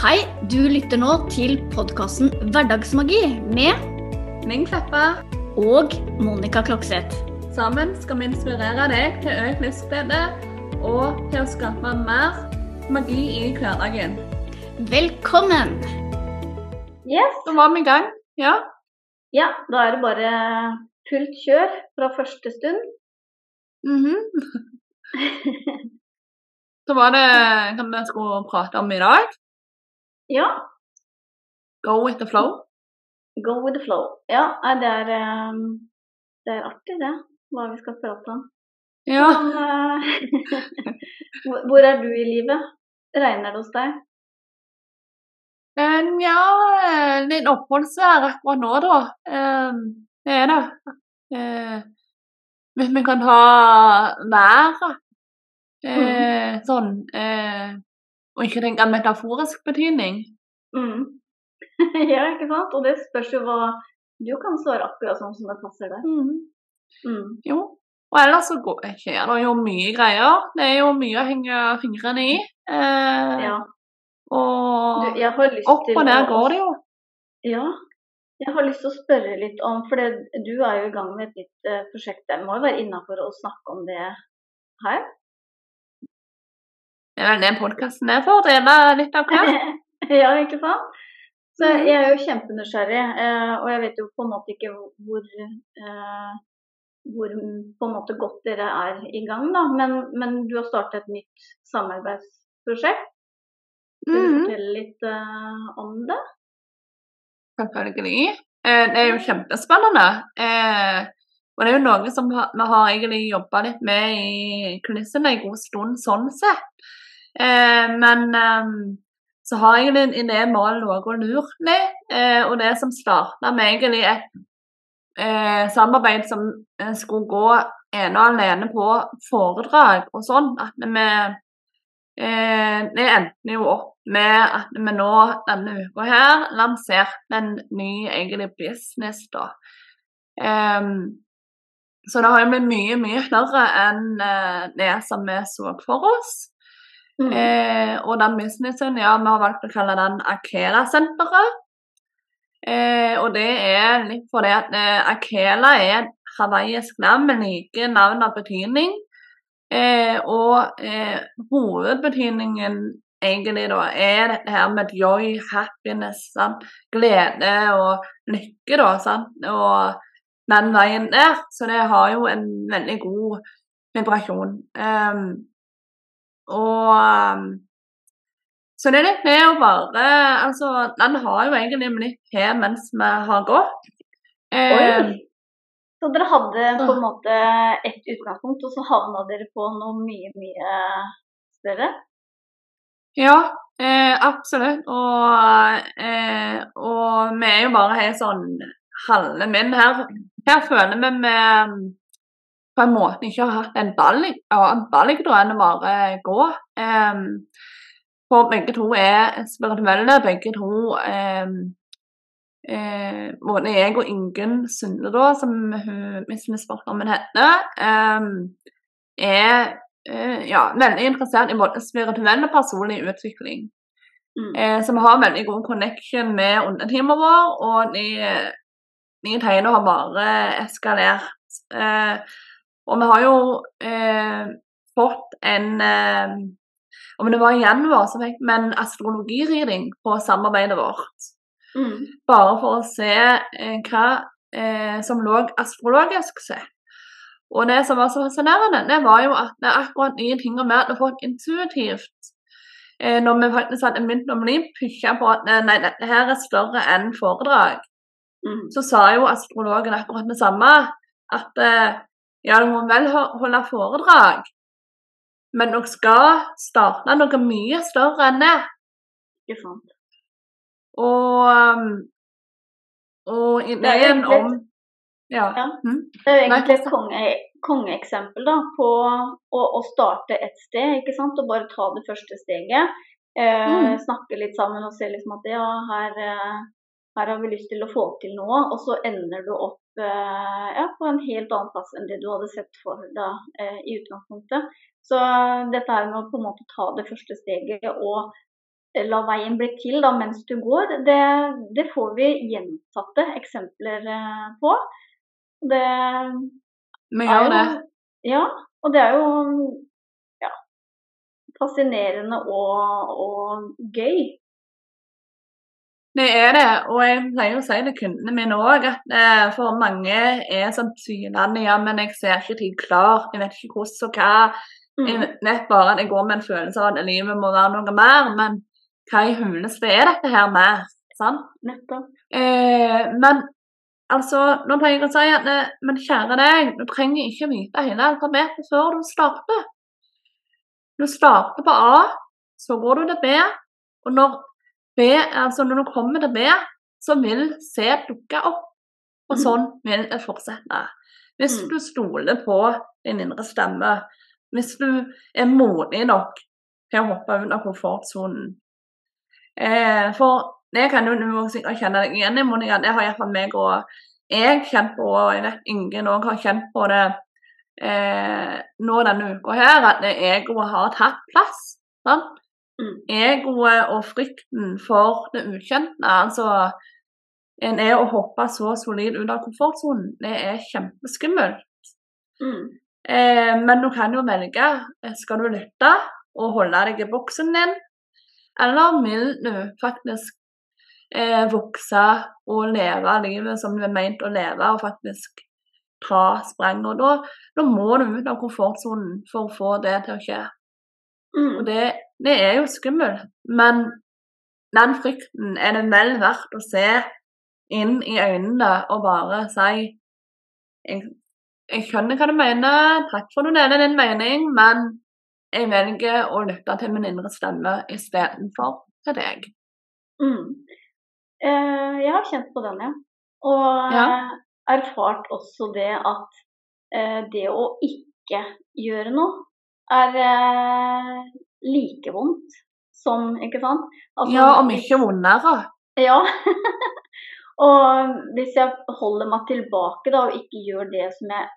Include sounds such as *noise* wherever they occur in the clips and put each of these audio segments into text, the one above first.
Hei, du lytter nå til podkasten Hverdagsmagi med Ming Kleppa. og Monica Klokseth. Sammen skal vi inspirere deg til økt livsglede og til å skape mer magi i hverdagen. Velkommen! Yes. da var vi i gang. Ja. Ja, da er det bare fullt kjør fra første stund. Mhm. *laughs* Så var det hva vi skulle prate om i dag. Ja, Go with the flow. go with the flow. Ja, det er, eh, det er artig det, hva vi skal prate om. Ja. Men, eh, *laughs* hvor- er du i livet? Regner det hos deg? Nja, ja, eh, litt oppholdsvær akkurat nå, da. Eh, Det er det. Eh, Hvis vi kan ta været eh, sånn eh, Og ikke tenke en metaforisk betydning. Mm. *laughs* ja, ikke sant? Og det spørs jo hva Du kan svare akkurat sånn som det passer deg. Mm. Jo. Og ellers så går, skjer det jo mye greier. Det er jo mye å henge fingrene i. Eh, Ja. Og Du, jeg har lyst opp og ned går det jo. Ja. Jeg har lyst til å spørre litt om For det, du er jo i gang med et nytt eh, prosjekt. Jeg må jo være innafor å snakke om det her. Det er vel den podkasten er for. Dele litt av hva. *laughs* ja, ikke sant? Så Mhm. jeg er jo kjempenysgjerrig, eh, og jeg vet jo på en måte ikke hvor eh, hvor på en måte godt dere er i gang, da. Men, men du har startet et nytt samarbeidsprosjekt. Vil du Mhm. fortelle litt eh, om det? Selvfølgelig. Det er jo kjempespennende. Og det er jo noe som vi har egentlig jobba litt med i kulissene en god stund, sånn sett. Eh, men eh, så har jeg egentlig en idé om noe lurt. Eh, og det som starta med egentlig et eh, samarbeid som eh, skulle gå ene og alene på foredrag og sånn. At vi Det endte jo opp med at vi nå denne uka her lanserte en ny egentlig business, da. Um, så det har jo blitt mye, mye større enn det som vi så for oss. Mm. Eh, og den businessen, ja, vi har valgt å kalle den Akela-senteret. Eh, og det er litt fordi at eh, Akela er et hawaiisk navn med like navn og betydning. Eh, og eh, hovedbetydningen egentlig da er dette her med joy, happiness, sant? glede og lykke, da. Sant? Og den veien der. Så det har jo en veldig god vibrasjon. Ehm, og ehm, Så det er litt med å bare Altså, den har jo egentlig blitt her mens vi har gått. Eh, Så dere hadde på en måte ett utgangspunkt, og så havna dere på noe mye, mye større? Ja, eh, absolutt. Og, eh, og vi er jo bare helt sånn halve min her. Her føler vi vi på en måte ikke har hatt en ball i- annen ball i da enn å bare gå. Um, for begge to er spirituelle. Begge to um, eh, Både jeg og Ingunn Sunde, da, som hun misforstår heter, um, er uh, ja, veldig interessert i både spirituell og personlig utvikling. Mm. Eh, så vi har veldig god connection med underteamet vår, og de, de tegnene har bare eskalert. Eh, og vi har jo eh, fått en eh, Om det var i januar, så fikk vi en astrologireading på samarbeidet vårt. Mm. Bare for å se eh, hva eh, som lå astrologisk sett. Og det som var så fascinerende, det var jo at det er akkurat nye ting vi hadde fått intuitivt eh, når vi faktisk hadde begynt å bli pusha på at nei, dette her er større enn foredrag, Mm. så sa jo astrologen akkurat det samme. At eh, ja, du må vel holde foredrag, men dere skal starte noe mye større enn det. Ikke sant. Og, um, og ideen om Ja. Ja. Mm. Det er jo egentlig et konge, kongeeksempel da, på å, å starte et sted, ikke sant? og bare ta det første steget. Eh, Mm. Snakke litt sammen og se liksom at ja, her, eh, her har vi lyst til å få til noe, og så ender du opp ja, på en helt annen plass enn det du hadde sett for deg eh, i utgangspunktet. Så dette her med å på en måte ta det første steget og la veien bli til da, mens du går, det, det får vi gjentatte eksempler eh, på. Det Vi gjør jo det. Ja, og det er jo ja, fascinerende og, og gøy. Det er det, og jeg pleier å si til kundene mine òg at eh, for mange er sånn tvilende ja, men jeg ser ikke tid klar, jeg vet ikke hvordan og hva. Jeg Mm. vet bare at jeg går med en følelse av at livet må være noe mer, men hva i huleste er dette her med? Sant? Nettopp. Eh, men altså, nå pleier jeg å si at eh, men kjære deg, du trenger ikke vite hele alfabetet før du starter. Du starter på A, så går du til B, og når, B, altså når du kommer til B, så vil C dukke opp. Og Mhm. sånn vil det fortsette. Hvis Mm. du stoler på din indre stemme, hvis du er modig nok til å hoppe ut av komfortsonen. Eh, for det kan jo du sikkert kjenne deg igjen i, Monica. Det har iallfall meg og jeg kjent på, og jeg vet ingen òg har kjent på det eh, nå denne uka her, at egoet har tatt plass. Sant? Mm. Egoet og frykten for det ukjente. Altså en er å hoppe så solid ut av komfortsonen. Det er kjempeskummelt. Mm. Eh, men du kan jo velge. eh, Skal du lytte og holde deg i boksen din, eller vil du faktisk eh, vokse og leve livet som du er meint å leve, og faktisk ta sprang? Og da, da må du ut av komfortsonen for å få det til å skje. Mm. Og det, det er jo skummelt, men den frykten er det vel verdt å se inn i øynene og bare si jeg, jeg skjønner hva du mener, takk for at du deler din mening, men jeg velger å lytte til min indre stemme istedenfor til deg. Mm. Eh, jeg har kjent på den, ja. Og Ja. erfart også det at eh, det å ikke gjøre noe er eh, like vondt som Ikke sant? Altså, Ja, og mye vondere. Ja. *laughs* og hvis jeg holder meg tilbake da, og ikke gjør det som jeg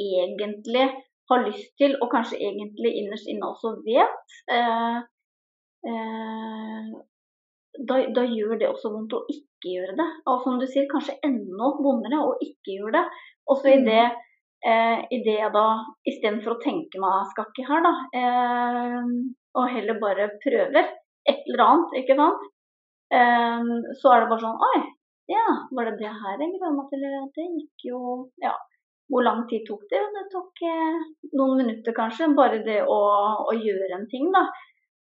egentlig har lyst til, og kanskje egentlig innerst inne også vet, eh, eh, da, da gjør det også vondt å ikke gjøre det. Og som du sier, kanskje enda vondere å ikke gjøre det. Og så i Mm. det, eh, i det jeg da, istedenfor å tenke meg skal ikke her, da, eh, og heller bare prøver et eller annet, ikke sant, eh, så er det bare sånn Oi, ja, var det det her jeg gleda meg til? Det gikk jo Ja. Hvor lang tid tok det? Det tok eh, noen minutter, kanskje. Bare det å, å gjøre en ting, da.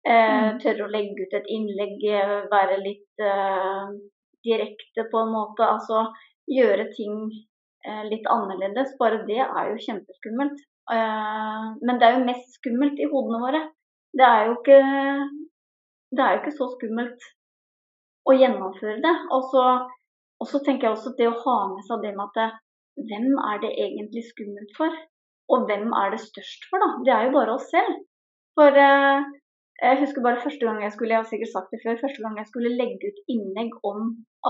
Eh, Mm. tørre å legge ut et innlegg, eh, være litt eh, direkte på en måte. Altså gjøre ting litt annerledes. Bare det er jo kjempeskummelt. Eh, men det er jo mest skummelt i hodene våre. Det er jo ikke, det er jo ikke så skummelt å gjennomføre det. Og så, og så tenker jeg også det å ha med seg det med at hvem er det egentlig skummelt for? Og hvem er det størst for, da? Det er jo bare oss selv. For eh, jeg husker bare første gang jeg skulle, jeg har sikkert sagt det før, første gang jeg skulle legge ut innlegg om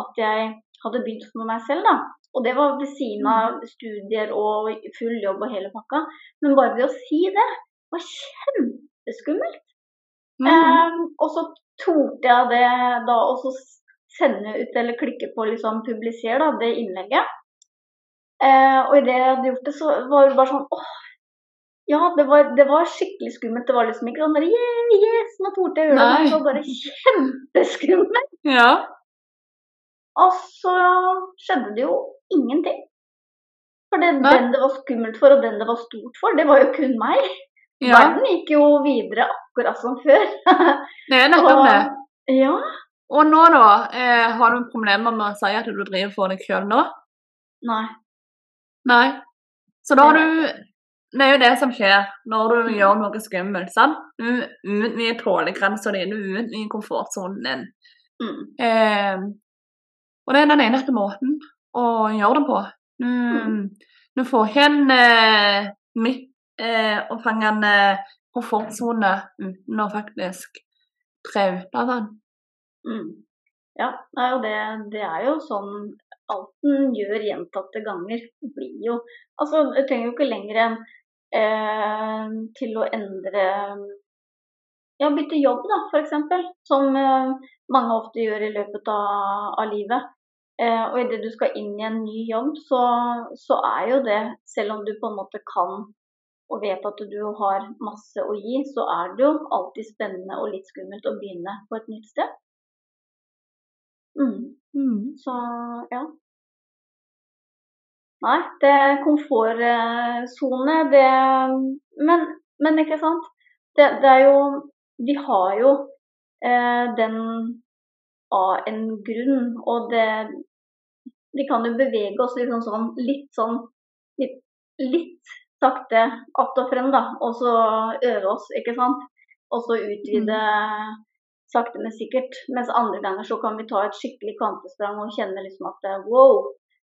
at jeg hadde begynt med meg selv, da. Og det var ved siden av studier og full jobb og hele pakka. Men bare det å si det var kjempeskummelt. Mm. Um, og så torde jeg det da og så sende ut eller klikke på liksom publiser da, det innlegget. Uh, og idet jeg hadde gjort det, så var det bare sånn åh, ja, det var, det var skikkelig skummelt. Det var liksom ikke sånn yeah, yes, nå torde jeg gjøre det. Det var bare *laughs* kjempeskummelt. Ja. Og så skjedde det jo ingenting. For den, den det var skummelt for, og den det var stort for, det var jo kun meg. ja. Verden gikk jo videre akkurat som før. Det er nettopp det. ja. Og nå, da? Eh, har du problemer med å si at du driver for deg sjøl nå? Nei. Nei. Så da har du Det er jo det som skjer når du gjør noe skummelt. sant? Du utvider tålegrensa di, du utvider komfortsonen din. Mm. Eh, og det er den eneste måten å gjøre det på. Du, nå får ikke en eh, midt eh, og fange en eh, komfortsone uten å faktisk tre ut av den. Mm. Ja, nei, og det, det er jo sånn alt en gjør gjentatte ganger, blir jo Altså, det trenger jo ikke lenger enn eh, til å endre ja, bytte jobb, da, f.eks. Som eh, mange ofte gjør i løpet av, av livet. Eh, og idet du skal inn i en ny jobb, så, så, er jo det, selv om du på en måte kan og vet at du har masse å gi, så er det jo alltid spennende og litt skummelt å begynne på et nytt sted. Mm. Mm. Så ja. Nei, det er komfortsone, det men, men, ikke sant. Det, det, er jo Vi har jo eh, den av en grunn, og det Vi kan jo bevege oss litt sånn, litt sånn litt, litt sakte att og frem, da. Og så øve oss, ikke sant. Og så utvide mm. sakte, men sikkert. Mens andre ganger så kan vi ta et skikkelig kvantesprang og kjenne liksom at wow,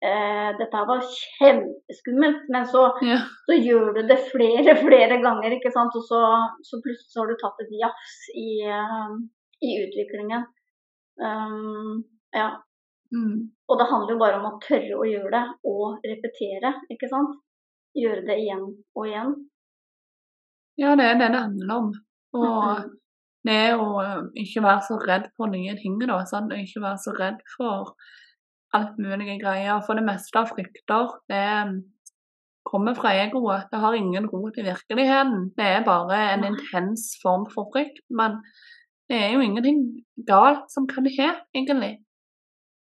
eh, dette var kjempeskummelt. Men så, ja. så, gjør du det flere, *laughs* flere ganger, ikke sant. Og så, så plutselig så har du tatt et jafs i, uh, i utviklingen. Um, ja. Mm. Og det handler jo bare om å tørre å gjøre det og repetere, ikke sant gjøre det igjen og igjen. Ja, det er det det handler om. Og det er å eh, ikke være så redd for nye ting, da. Sant? Og ikke være så redd for alt mulige greier. For det meste av frykter, det mm, kommer fra egoet. Det har ingen rot i virkeligheten. Det er bare en intens form for frykt. Men det er jo ingenting galt som kan skje, egentlig.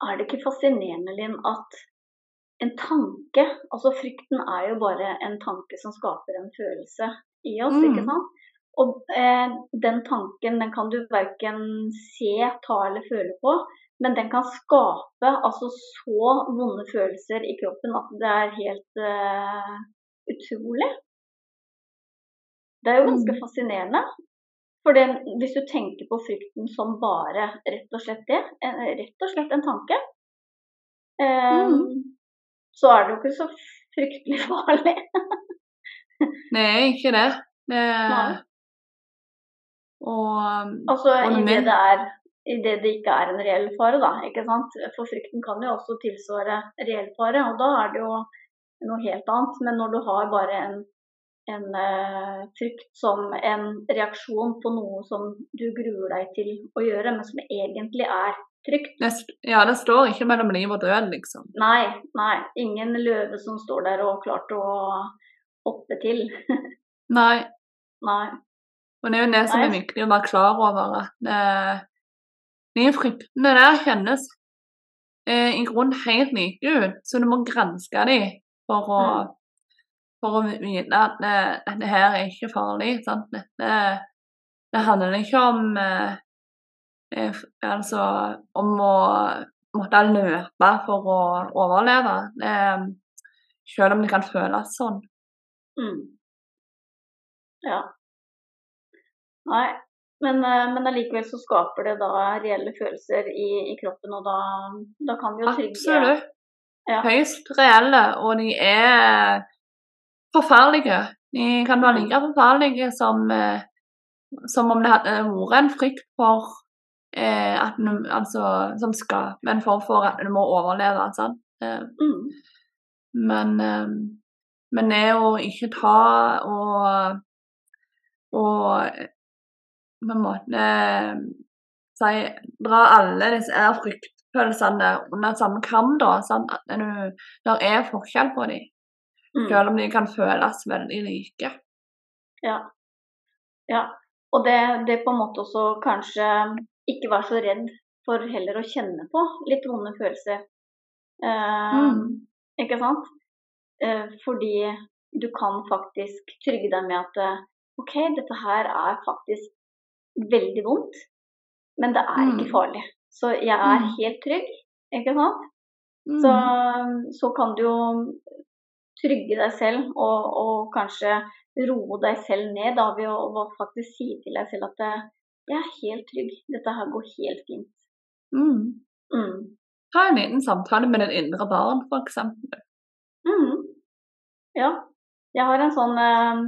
Er det ikke fascinerende, Linn, at en tanke Altså frykten er jo bare en tanke som skaper en følelse i oss, mm. ikke sant. Og eh, den tanken den kan du verken se, ta eller føle på, men den kan skape altså så vonde følelser i kroppen at det er helt eh, utrolig. Det er jo ganske mm. fascinerende. For den, hvis du tenker på frykten som bare rett og slett det, en, rett og slett en tanke, eh, mm så er det jo ikke så fryktelig *laughs* farlig. Nei, ikke det. det og, altså og i det det er i det det ikke er en reell fare, da. ikke sant? For frykten kan jo også tilsvare reell fare, og da er det jo noe helt annet. Men når du har bare en, en uh, frykt som en reaksjon på noe som du gruer deg til å gjøre, men som egentlig er trygt. Ja, det står ikke mellom liv og død, liksom. Nei, nei. Ingen løve som står der og klarte å hoppe til. *laughs* nei. Nei. Og det er jo det som er viktig å være klar over, at eh, de fryktene der kjennes eh, i grunnen helt like ut, så du må granske dem for å, mm. For å vite at det, eh, her er ikke farlig. Sant? Det, det handler ikke om eh, Eh, altså om å måtte løpe for å overleve. det, selv om det kan føles sånn. Mm. Ja. Nei, men, eh, men allikevel så skaper det da reelle følelser i, i kroppen, og da, da, kan vi jo trygge Absolutt. Ja. Høyst reelle, og de er forferdelige. De kan være like forferdelige som, som om det hadde vært en frykt for eh, at du, altså, som skal med en form for at du må overleve. sant? Eh, mm. Men, eh, men det å ikke ta og og på en måte si, dra alle disse fryktfølelsene under samme kam, da. Sant? At det, der er forskjell på dem. Mm. Selv om de kan føles veldig like. Ja. ja. Og det, det på en måte også kanskje ikke være så redd for heller å kjenne på litt vonde følelser. Eh, mm. Ikke sant? Eh, fordi du kan faktisk trygge deg med at uh, OK, dette her er faktisk veldig vondt, men det er ikke mm. farlig. Så jeg er mm. helt trygg, ikke sant? Mm. Så, så, kan du jo trygge deg selv og, og kanskje roe deg selv ned da, ved å, faktisk si til deg selv at jeg er helt trygg. Dette her går helt fint. Mm. Mm. Ha en liten samtale med ditt indre barn, f.eks. Mm. Ja. Jeg har en sånn uh,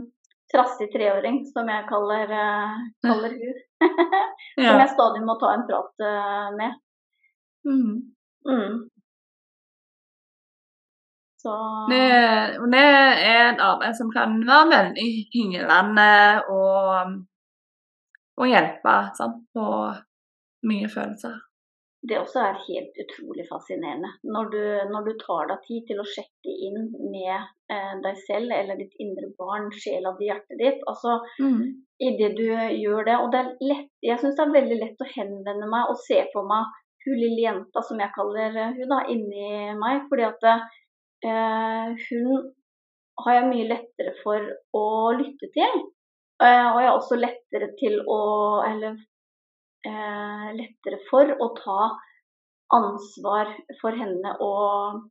trassig treåring som jeg kaller, uh, kaller hun. *laughs* som ja. jeg stadig må ta en prat uh, med. Mm. Så det, det, er et arbeid som kan være veldig hylende og og hjelpe sant? på mye følelser. Det også er helt utrolig fascinerende. Når du, når du tar deg tid til å sjekke inn med eh, deg selv eller ditt indre barn, sjela di, hjertet ditt. Altså, Mm. idet du gjør det Og det er lett, jeg syns det er veldig lett å henvende meg og se på meg hun lille jenta, som jeg kaller hun da, inni meg. Fordi at eh, hun har jeg mye lettere for å lytte til. Eh, og jeg har også lettere til å Eller eh, lettere for å ta ansvar for henne og,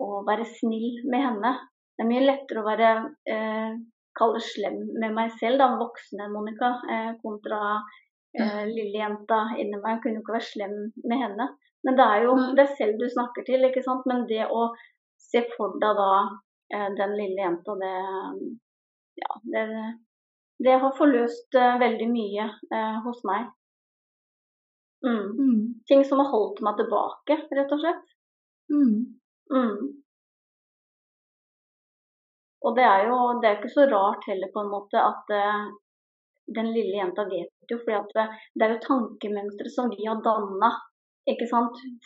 og være snill med henne. Det er mye lettere å være eh, kall det slem med meg selv, da, voksne Monica, eh, kontra eh, lille jenta inni meg. Jeg kunne jo ikke være slem med henne. Men det er jo det deg selv du snakker til, ikke sant. Men det å se for deg da eh, den lille jenta, det Ja, det, det har forløst eh, veldig mye eh, hos meg. Mm. Mm. Ting som har holdt meg tilbake, rett og slett. Mm. Mm. Og det er jo det er ikke så rart heller på en måte at eh, den lille jenta vet jo, for det, det er jo tankemønstre som vi har danna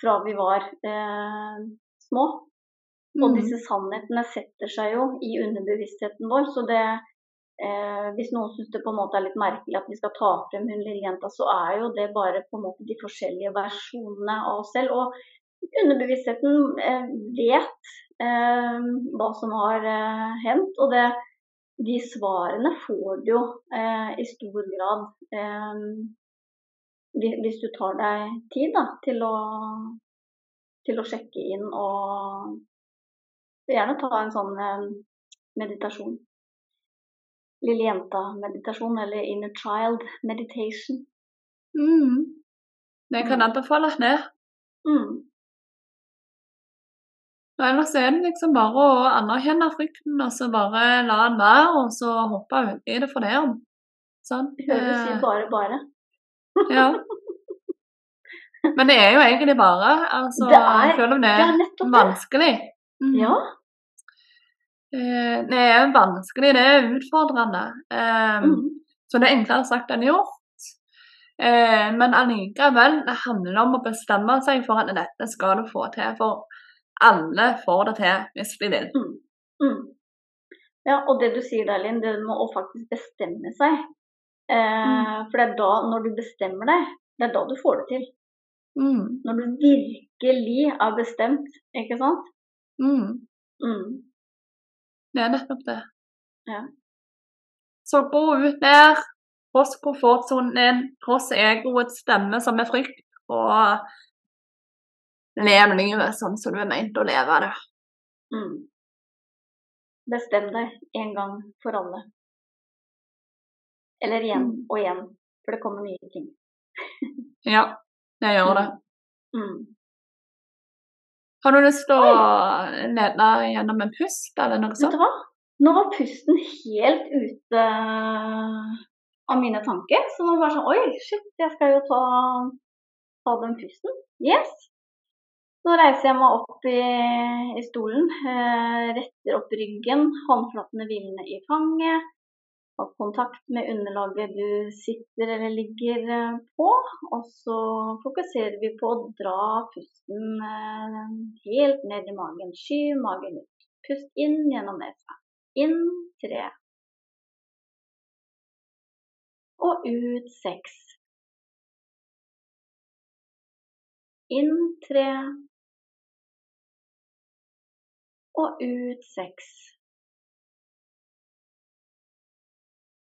fra vi var eh, små. Og Mm. disse sannhetene setter seg jo i underbevisstheten vår. Så det eh, Hvis noen syns det på en måte er litt merkelig at vi skal ta frem hun lille jenta, så er jo det bare på en måte de forskjellige versjonene av oss selv. Og underbevisstheten eh, vet eh, hva som har eh, hendt. Og det, de svarene får du jo eh, i stor grad eh, hvis hvis du tar deg tid da, til å, til å sjekke inn og gjerne ta en sånn eh, meditasjon. Lille jenta-meditasjon eller inner child meditation. Mm. Det kan jeg anbefales, det. Mm. Og ellers er det liksom bare å anerkjenne frykten, og så bare la den være, og så hoppe uti det for det. Sånn. Du si Eh, bare, bare. Ja. *laughs* Men det er jo egentlig bare, altså, Det er- selv om det Det er vanskelig, det. Mm. Ja. Eh, Det er vanskelig, det er utfordrende. Eh, Mm. Så det er enklere sagt enn gjort. Eh, Men allikevel, det handler om å bestemme seg for at dette skal du få til. For alle får det til hvis de vil. Mm. Ja, og det du sier der, Linn, det med å faktisk bestemme seg. Eh, For det er da, når du bestemmer deg, det er da du får det til. Mm. Når du virkelig er bestemt, ikke sant? Mm. Mm. Det er nettopp det. Ja. Så gå ut der, tross komfortsonen din, tross egoets stemme som er frykt, og lev livet sånn som du er meint å leve det. Mm. Bestem deg en gang for alle. Eller igjen Mm. og igjen, for det kommer nye ting. *laughs* Ja, det gjør det. Mm. Har du lyst til å lede gjennom en pust, eller noe sånt? Nå var pusten helt ute av mine tanker. Så nå var det sånn Oi, shit, jeg skal jo ta, ta den pusten. Yes. Så reiser jeg meg opp i, i stolen, eh, retter opp ryggen, håndflatene hvilende i fanget. Har kontakt med underlaget du sitter eller ligger eh, på. Og så fokuserer vi på å dra pusten eh, helt ned i magen. Skyv magen ut. Pust inn gjennom nesa. Inn tre. Og ut seks. Inn tre. Og ut seks.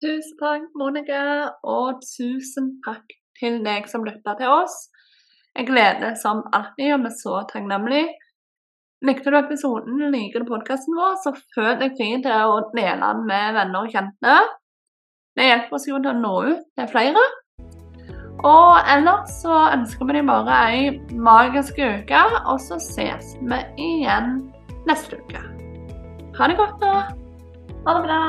Tusen takk, Monica, og tusen takk til deg som lytta til oss. Jeg gleder som alltid, og vi er så takknemlige Likte du episoden, liker du podkasten vår, så føl deg fri til å dele den med venner og kjente. Det hjelper oss jo til å nå ut til flere. Og ellers så ønsker vi deg bare ei magisk uke, og så ses vi igjen neste uke. Ha det godt, da. Ha det bra.